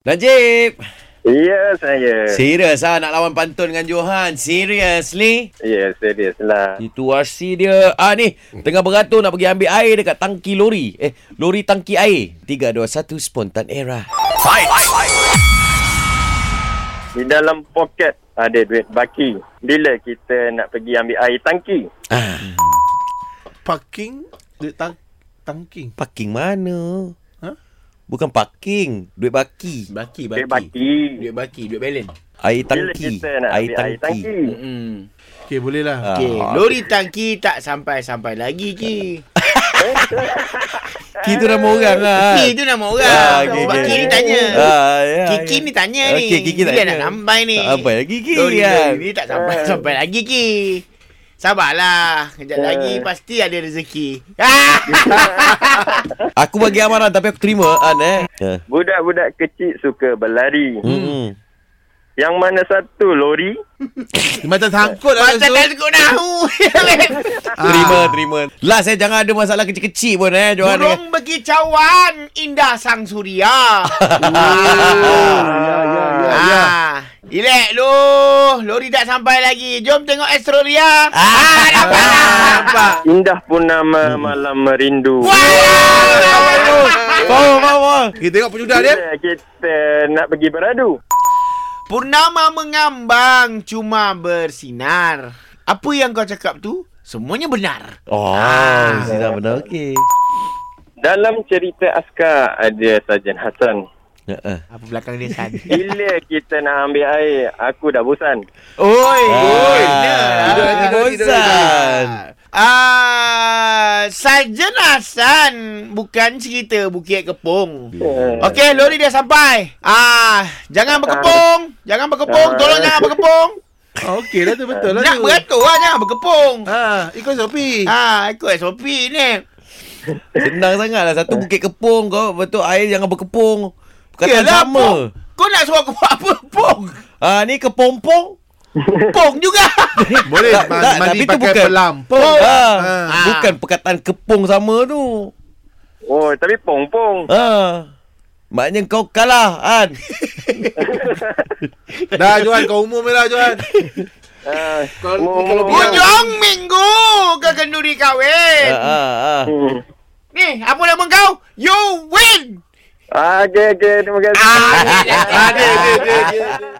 Najib. Ya, saya. Serius ah nak lawan pantun dengan Johan. Seriously? Ya, serius lah. Itu RC dia. Ah ni, tengah beratur nak pergi ambil air dekat tangki lori. Eh, lori tangki air. 3 2 1 spontan era. Di dalam poket ada duit baki. Bila kita nak pergi ambil air tangki? Ah, Parking Duit tang Tangking parking mana? Bukan parking, duit baki. Baki, Duit baki. baki. Duit baki, duit balance. Air tangki. Air air tangki. tangki? Hmm. Okay boleh lah Ah. Okey, lori tangki tak sampai-sampai lagi ki. Ki tu nama orang lah. Ki tu nama orang. Ah, okey, Sebab okey. Ki ni tanya. Ah, ya, Kiki ya. ni tanya ni. Okey, Kiki tanya. nak sampai ni? Tak sampai lagi, Ki, Lori, kan? lori ni tak sampai sampai lagi ki. Sabarlah. Kejap Eh. lagi pasti ada rezeki. Ah! Aku bagi amaran tapi aku terima An eh. Ya. Budak-budak kecil suka berlari. Hmm. Yang mana satu lori? Macam sangkut lah Macam tak nahu. Terima, terima. Last eh jangan ada masalah kecil-kecil pun eh Johan. Burung berkicauan indah sang suria. ya, ya, ya, ya. Ah, Relax lu. Lori tak sampai lagi. Jom tengok Astrolia. Ah, dapat. Nampak Indah purnama malam merindu. Faham, faham, faham. Kita tengok penyudah dia Bila kita nak pergi beradu? Purnama mengambang cuma bersinar. Apa yang kau cakap tu semuanya benar. Oh, Ah. benar okey. Dalam cerita askar ada Sarjan Hassan. Eh. Apa belakang dia San? Bila kita nak ambil air, aku dah bosan. Oi, Ah, Tidur, tidur, bosan. Ah, Sarjan Hasan bukan cerita Bukit Kepong. Eh, Okey, lori dah sampai. Ah, jangan berkepung. Jangan berkepung. Tolong jangan berkepung. ah, Okey lah tu betul lah Nak tu beratur lah, jangan berkepung. Ah, Ikut SOP Ah, ikut SOP ni. Senang sangat lah. Satu bukit kepung kau. Betul air jangan berkepung. Perkataan Yelah, sama. Pong. Kau nak suruh aku buat apa? Pong. Ah ni kepompong. Pong juga. Boleh Tak, ma- tak, mandi tapi tu pakai bukan. pelampung Ah, Ah. Bukan perkataan kepung sama tu. Oh, tapi pong-pong. Ah. Maknanya kau kalah, An. Dah Johan kau umum lah Johan Ah, kalau umur- biar- Hujung minggu ke kenduri kahwin. Ah, ah, ah. Hmm. Ni, apa nama kau? You win. Ah, okey, okey. Terima kasih. Ah, Ah, dia, dia, dia, dia.